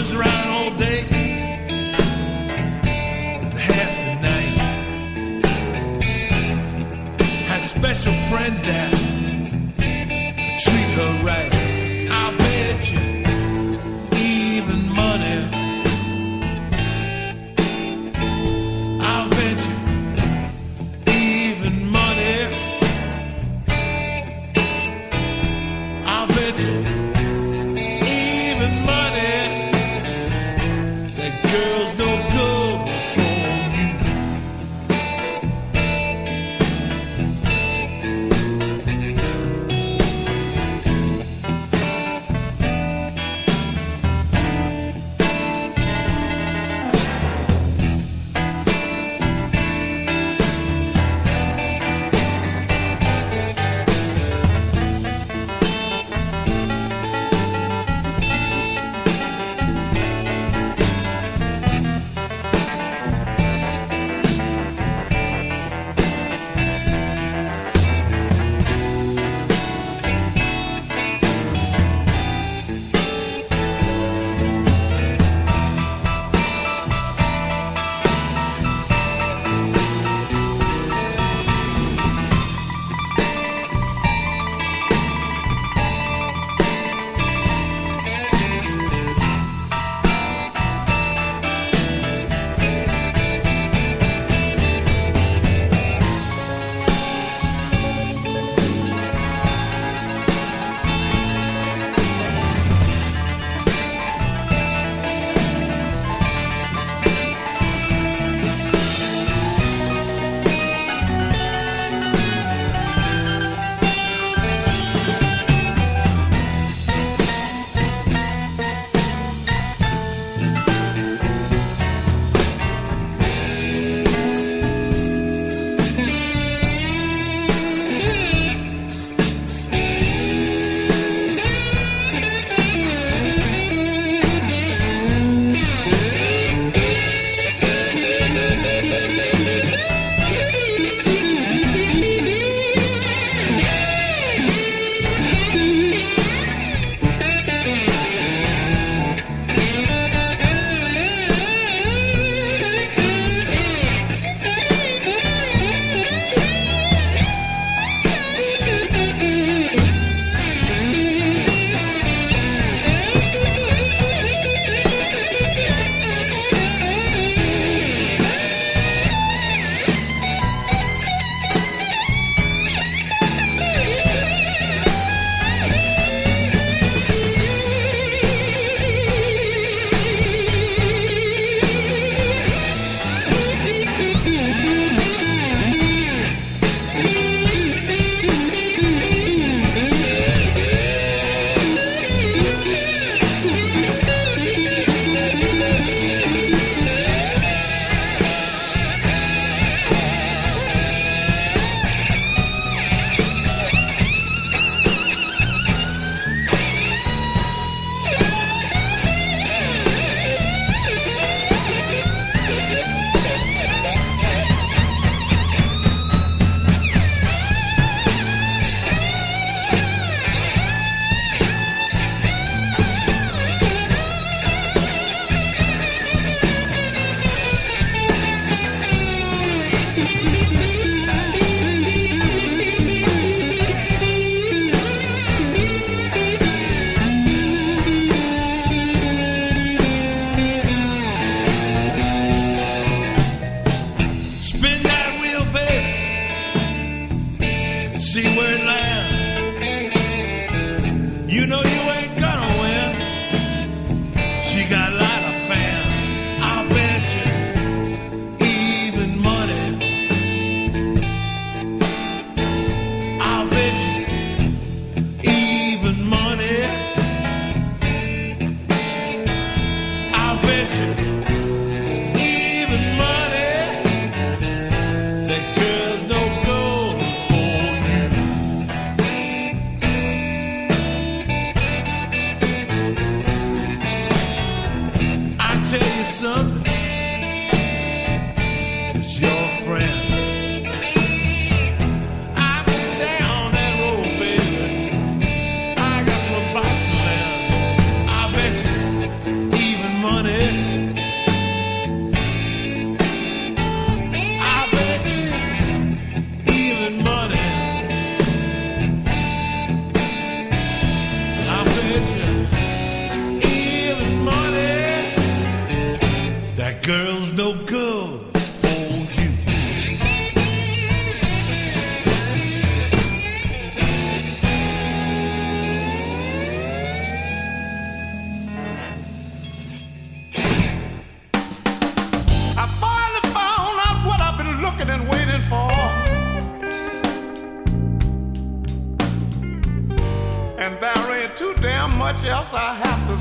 Runs around all day and half the night. Special friends that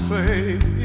say.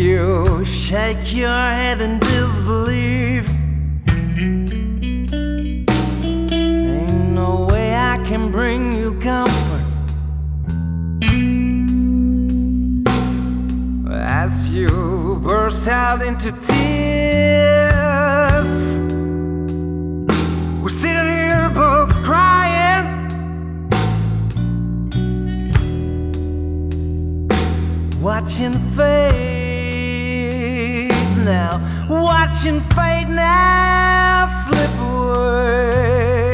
you shake your head in disbelief. Ain't no way I can bring you comfort. As you burst out into tears, we're sitting here both crying. Watching fade watching fate now slip away.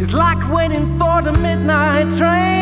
It's like waiting for the midnight train.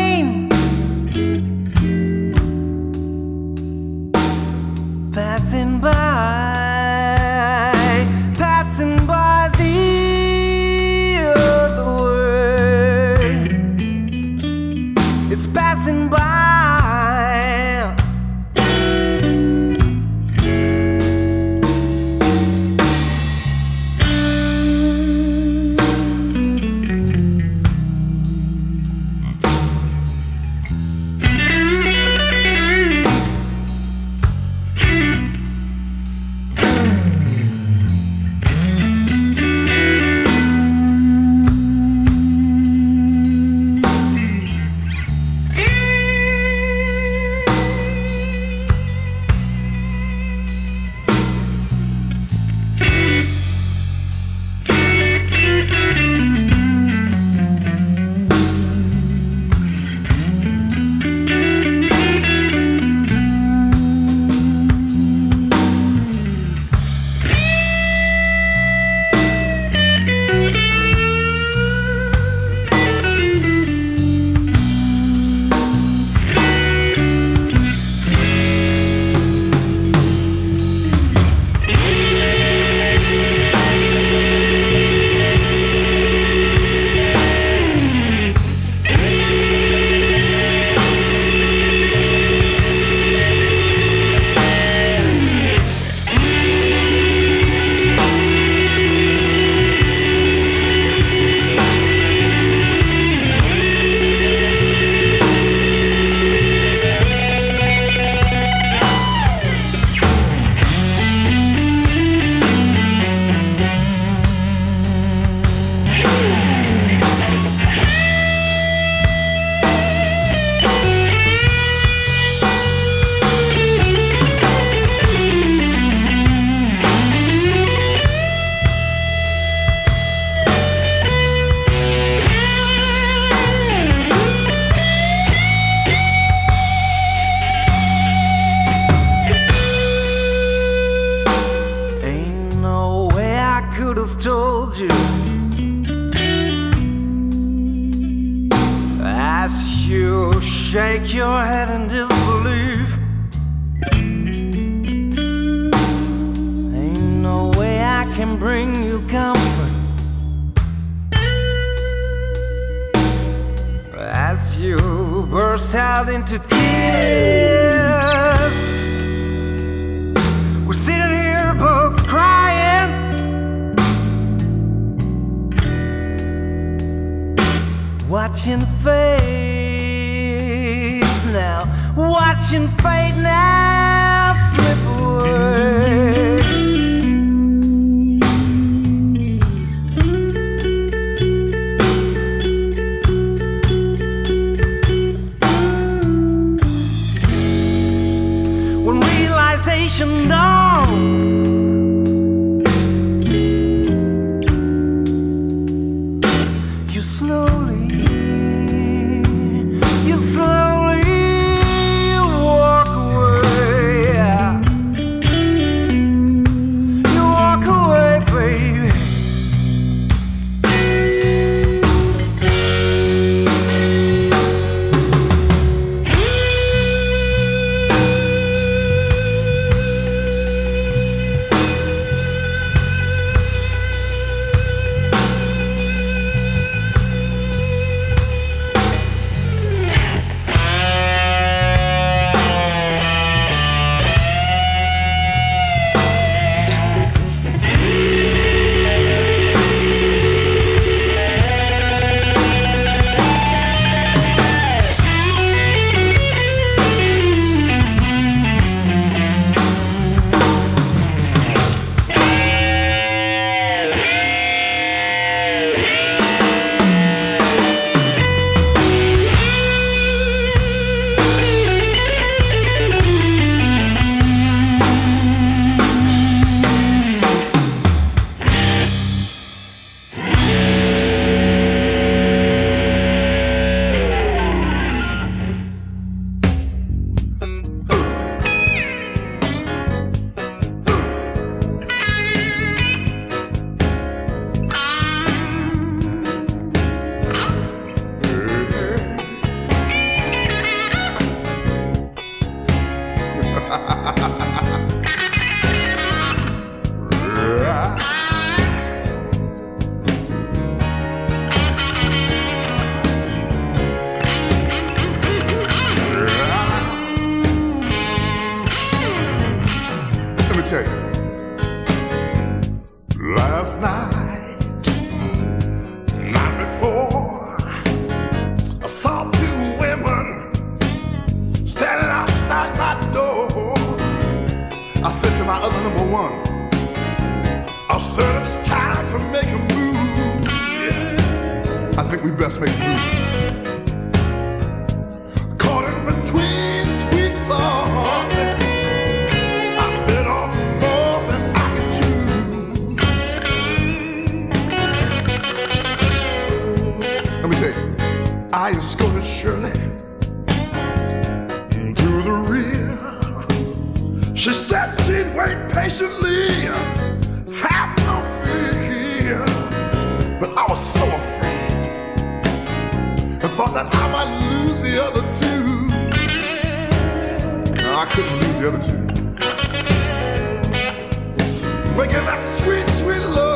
you burst out into tears. We're sitting here both crying. Watching fade now, watching fade now. making that sweet, sweet love.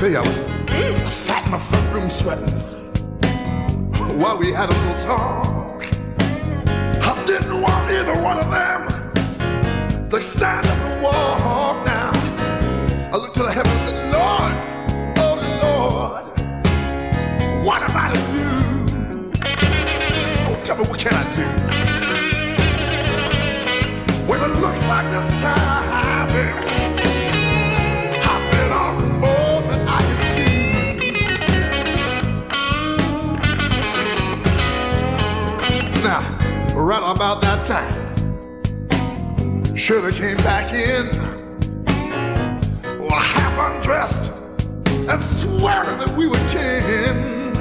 tell you, I sat in the front room sweating while we had a little talk. I didn't want either one of them to stand up and walk now. I looked to the heavens and said, Lord, oh Lord, what am I to do? Oh, tell me, what can I do? When it looks like this time, baby. Right about that time, Shirley came back in, all half undressed and swearing that we were kin.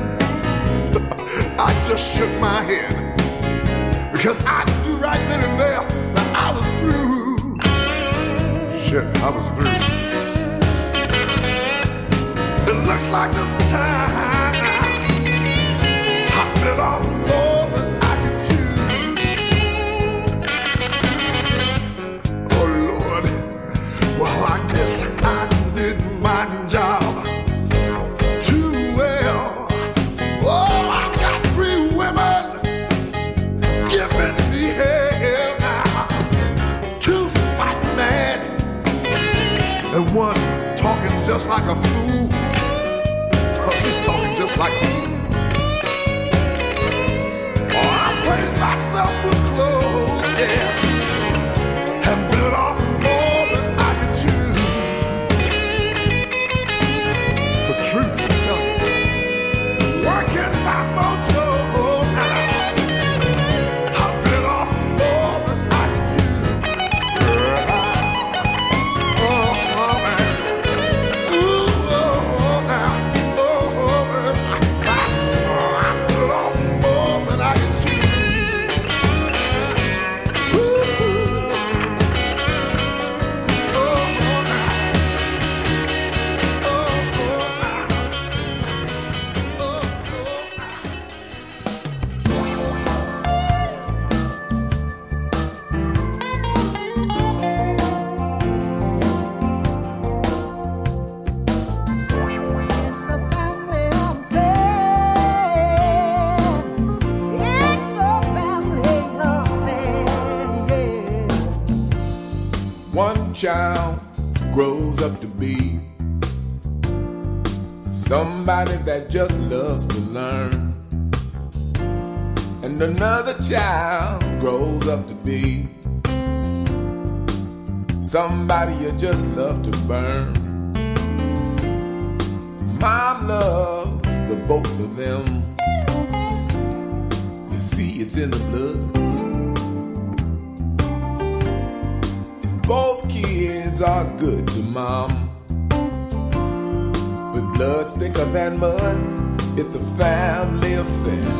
I just shook my head because I knew right then and there that I was through. Shit, I was through. It looks like this time I've been on a fool. Oh, she's talking just like fool. Oh, I played myself too grows up to be somebody that just loves to learn. And another child grows up to be somebody you just love to burn. Mom loves the both of them. You see, it's in the blood. Both kids are good to mom. But blood's thicker than mud. It's a family affair.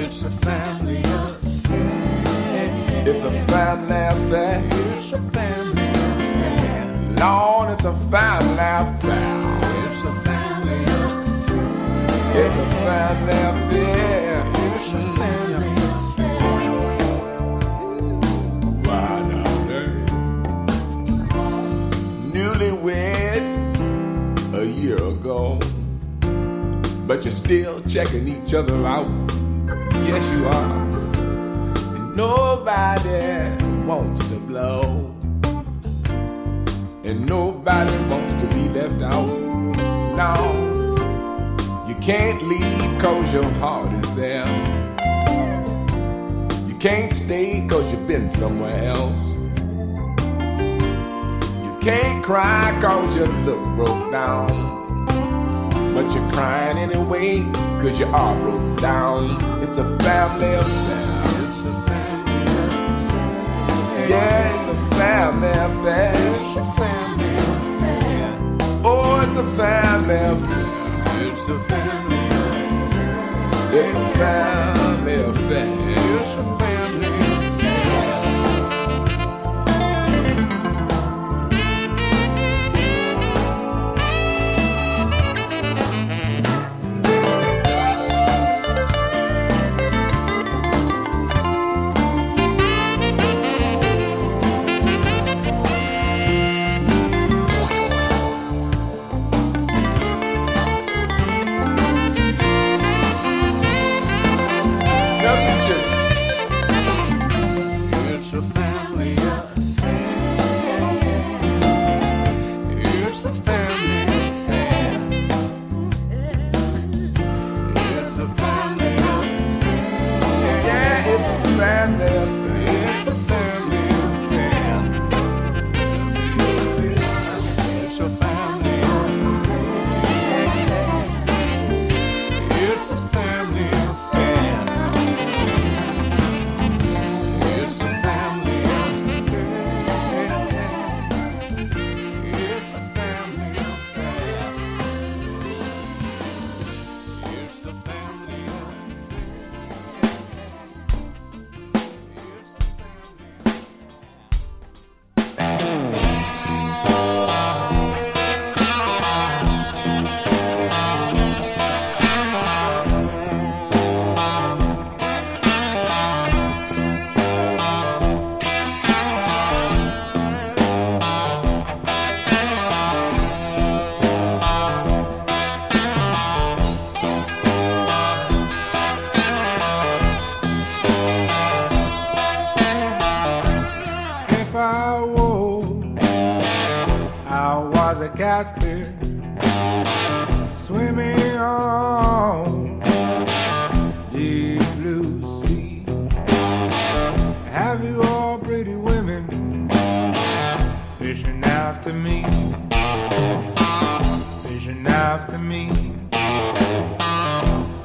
It's a family affair. It's a family affair. It's a family affair. Lord, it's a family affair. It's a family affair. It's a family affair. But you're still checking each other out. Yes, you are. And nobody wants to blow, and nobody wants to be left out. No, you can't leave cause your heart is there. You can't stay cause you've been somewhere else. You can't cry cause you look broke down. But you're crying anyway cause you are broke down. It's a family affair. It's a family affair. Yeah, it's a family affair. It's a family affair. Oh, it's a family affair. It's a family affair. It's a family affair. It's a family affair. a catfish swimming on the blue sea. Have you all pretty women fishing after me? Fishing after me.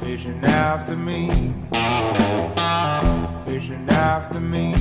Fishing after me. Fishing after me.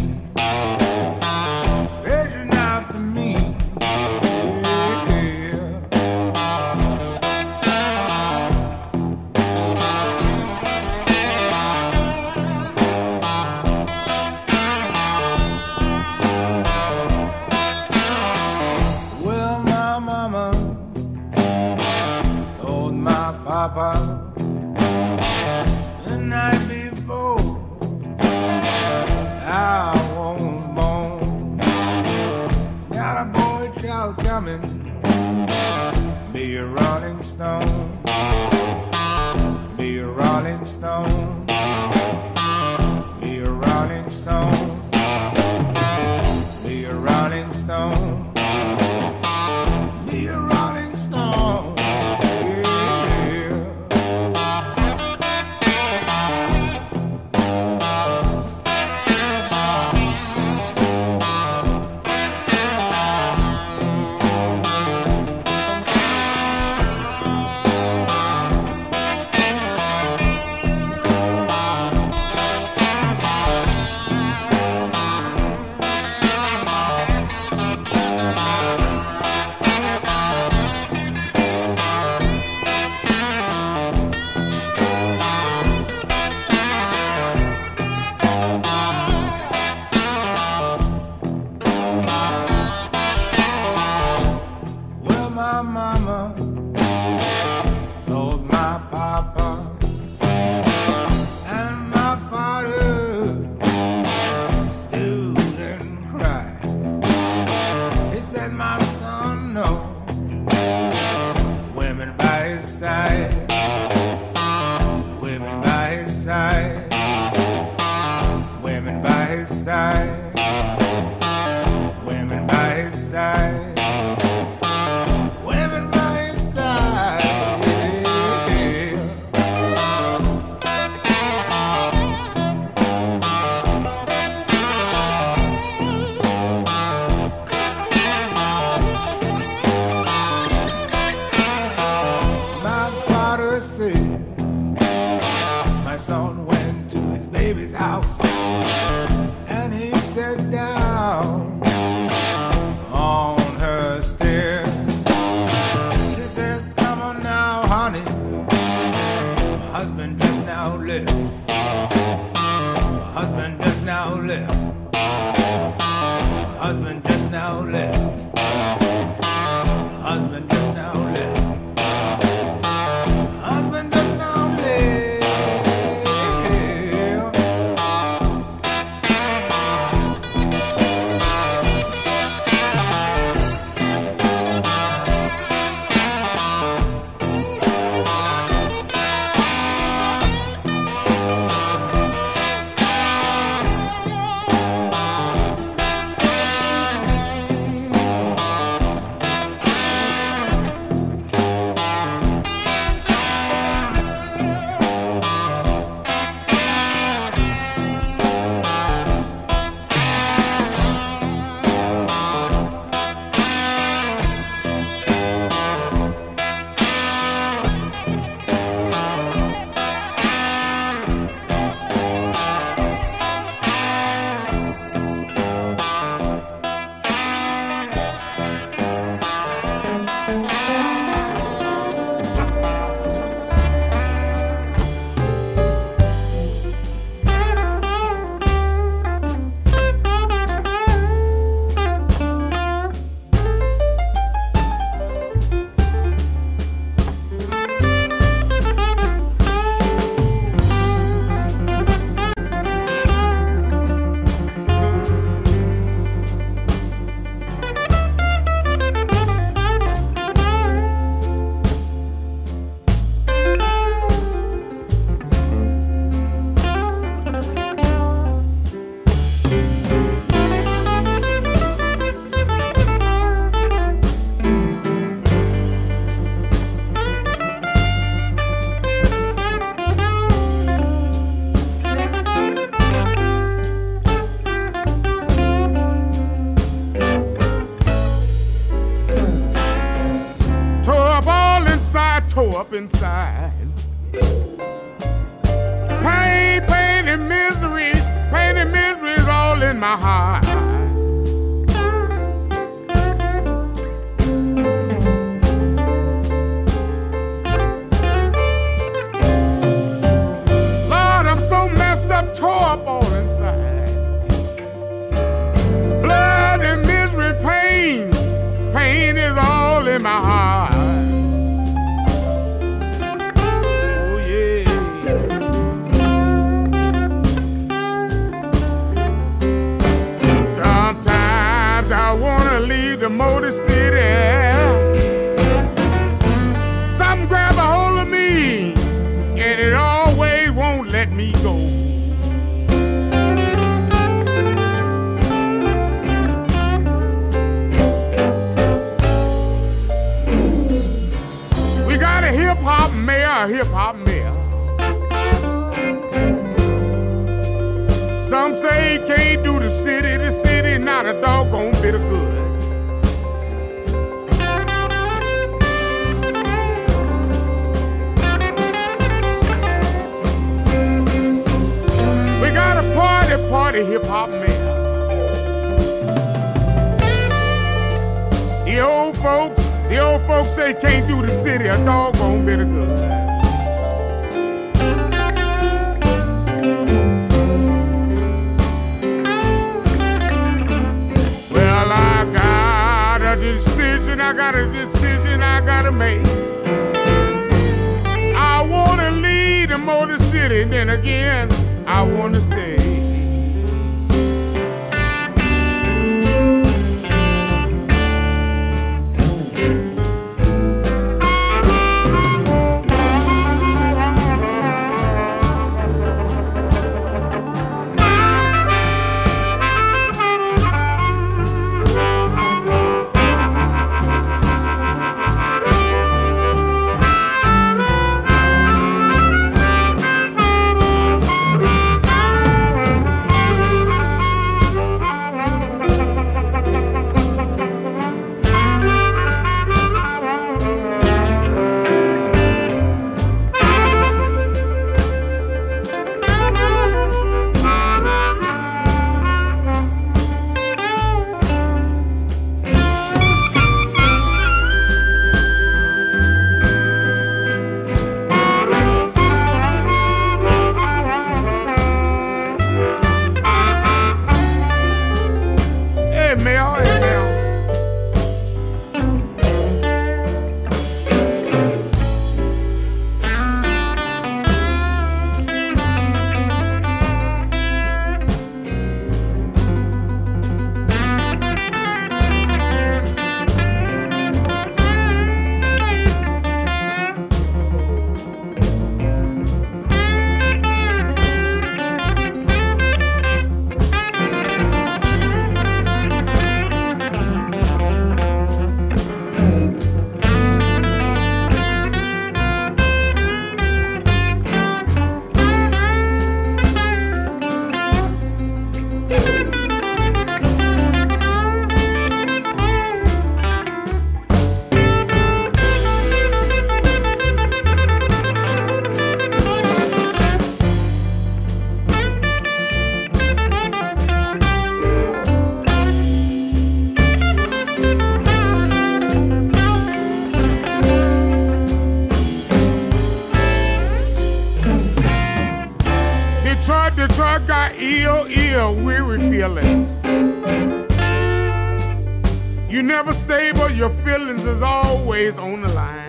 Always on the line.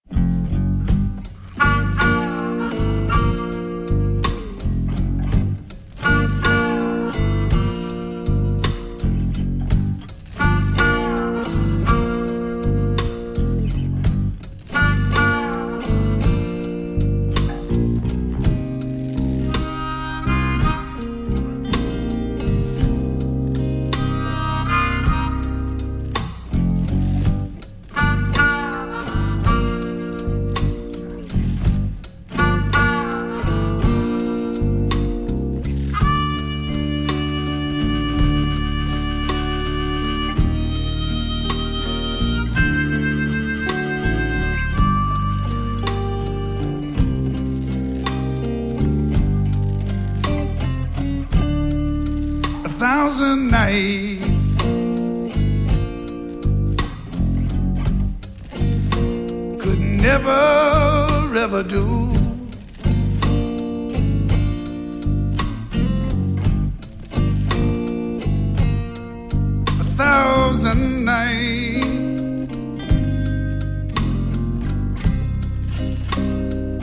Thousand nights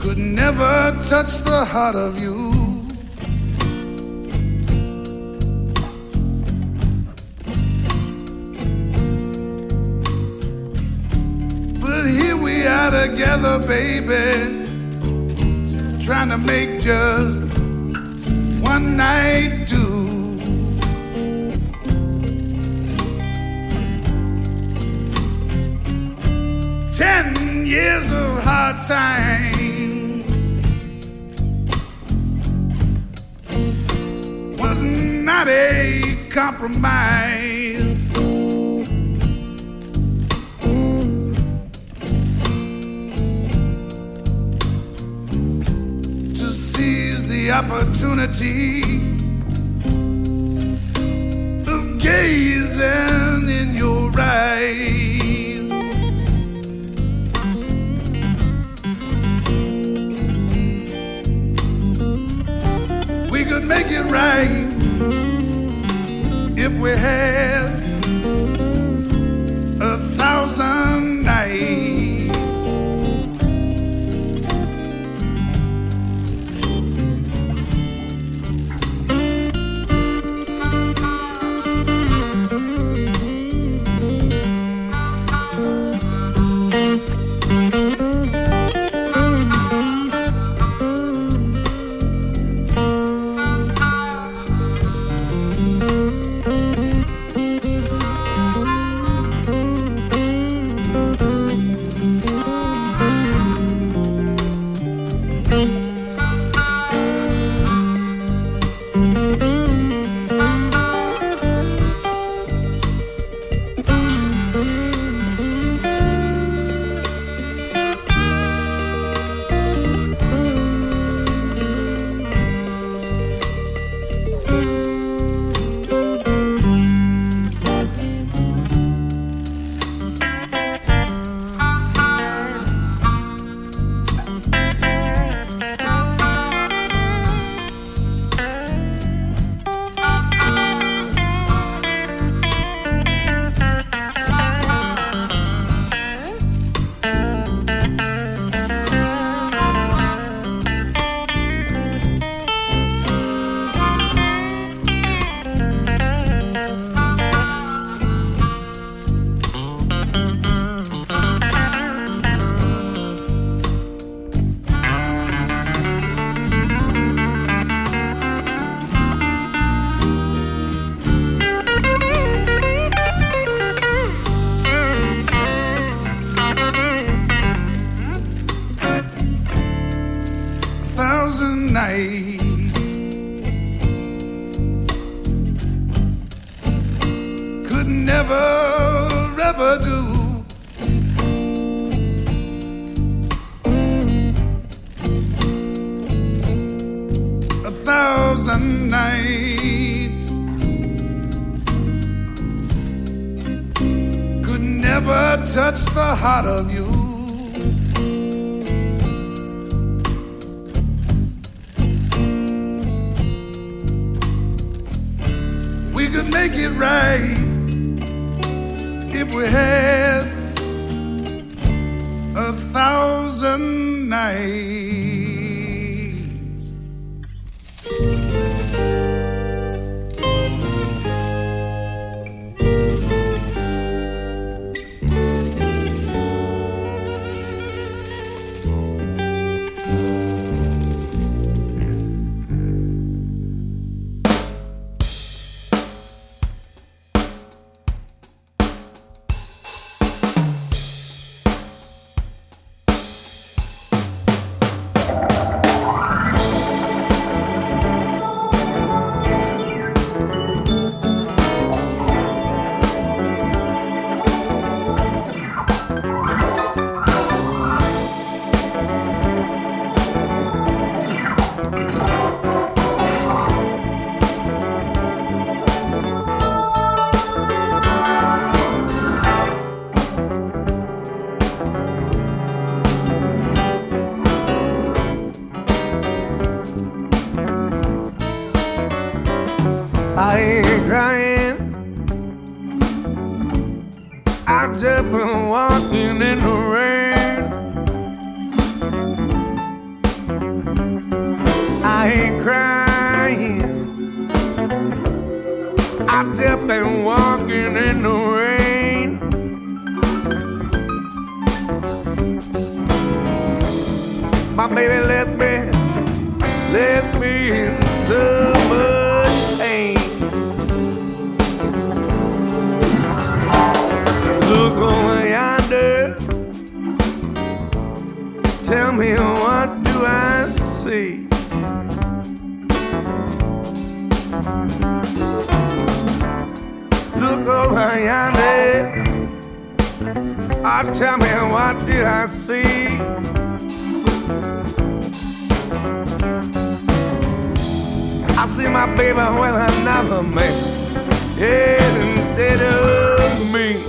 could never touch the heart of you. But here we are together, baby, trying to make just one night do. Years of hard times was not a compromise. to seize the opportunity of gazing in your eyes. Make it right if we had it right if we had a thousand nights. Tell me what did I see? I see my baby with another man. Yeah, instead of me.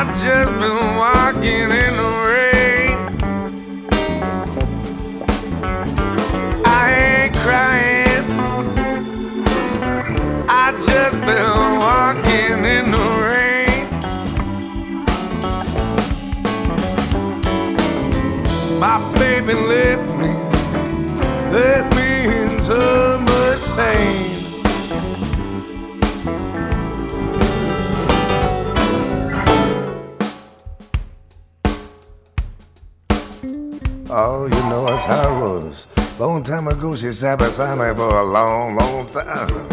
I've just been walking in the rain. I ain't crying. I just been walking in the rain. My baby left me, left Oh, you know how it was. Long time ago, she sat beside me for a long, long time.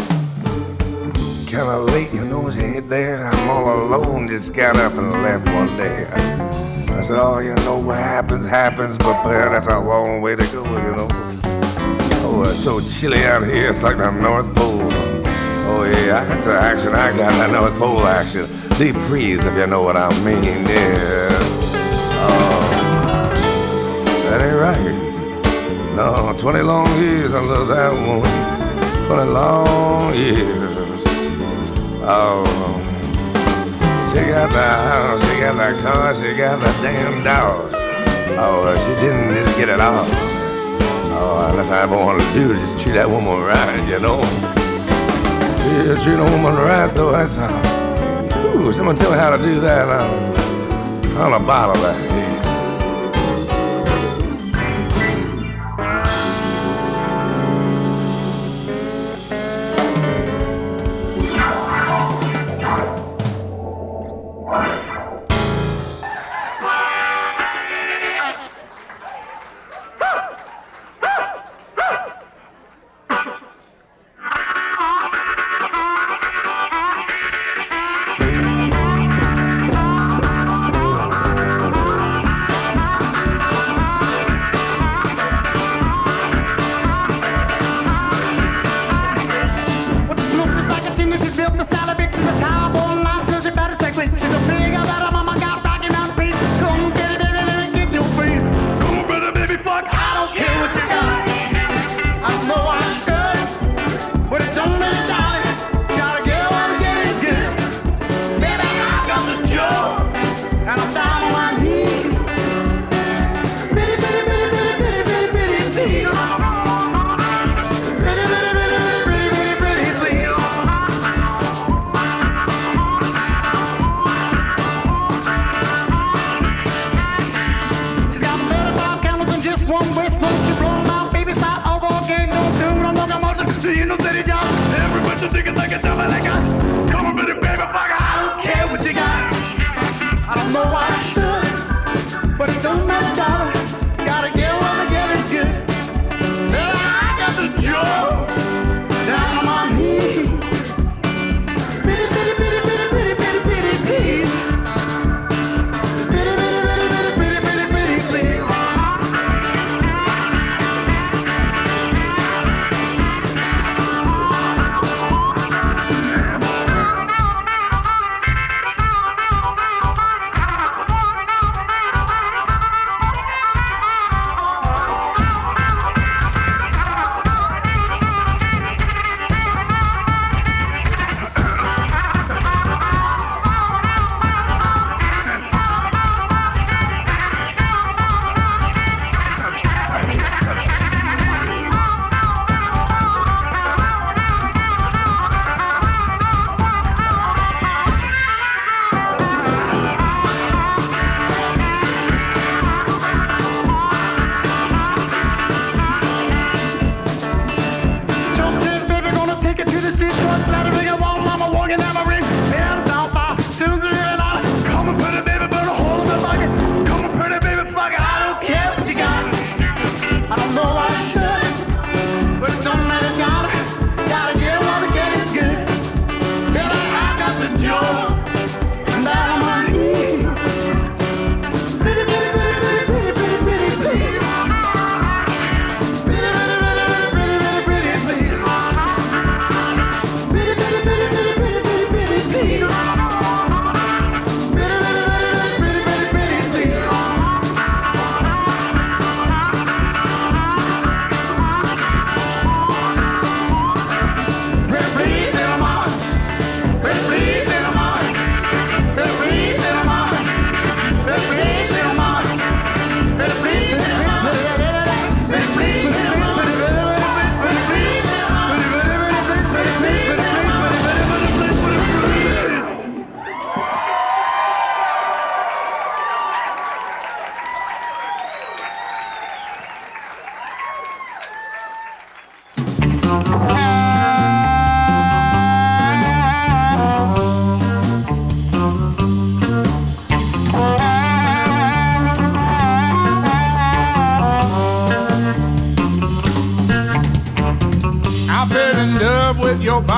Kinda late, you know, she ain't there. I'm all alone, just got up and left one day. I said, oh, you know, what happens, happens, but man, that's a long way to go, you know. Oh, it's so chilly out here, it's like the North Pole. Oh, yeah, that's the action I got, North Pole action. Deep freeze, if you know what I mean, yeah. That ain't right. No, 20 long years I loved that woman. 20 long years. Oh. She got the house, she got the car, she got the damn dog. Oh, she didn't just get it all. Oh, all I ever want to do, is treat that woman right, you know. Yeah, treat a woman right, though, that's how. Ooh, someone tell me how to do that. Uh, I'm I'll bottle that.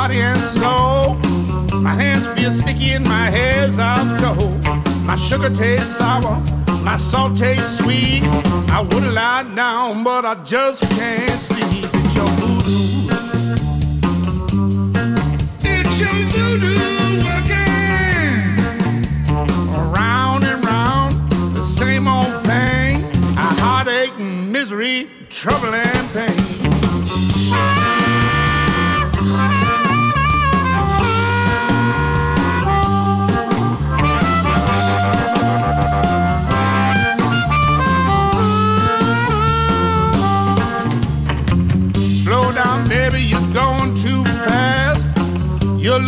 body and soul. My hands feel sticky and my head's out cold. My sugar tastes sour, my salt tastes sweet. I would lie down, but I just can't sleep. It's your voodoo. It's your voodoo again. Around and round, the same old thing. A heartache and misery, trouble and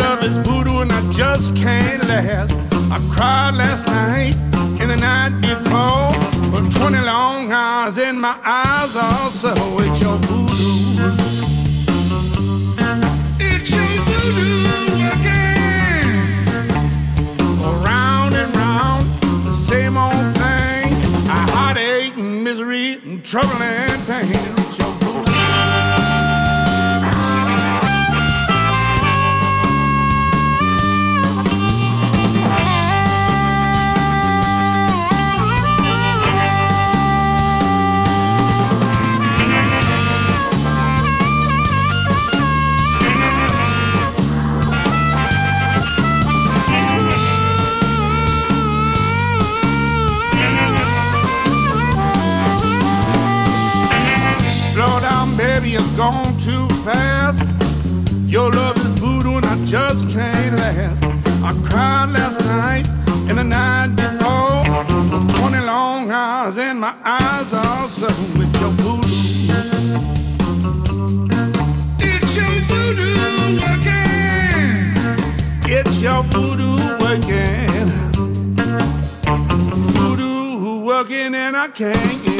love is voodoo and I just can't last. I cried last night and the night before for 20 long hours and my eyes are so it's your voodoo. It's your voodoo again. Around and round, the same old thing. Heartache misery and trouble and pain. Baby, you're gone too fast. Your love is voodoo and I just can't last. I cried last night and the night before. 20 long hours and my eyes are so with your voodoo. It's your voodoo again. It's your voodoo again. Voodoo working and I can't get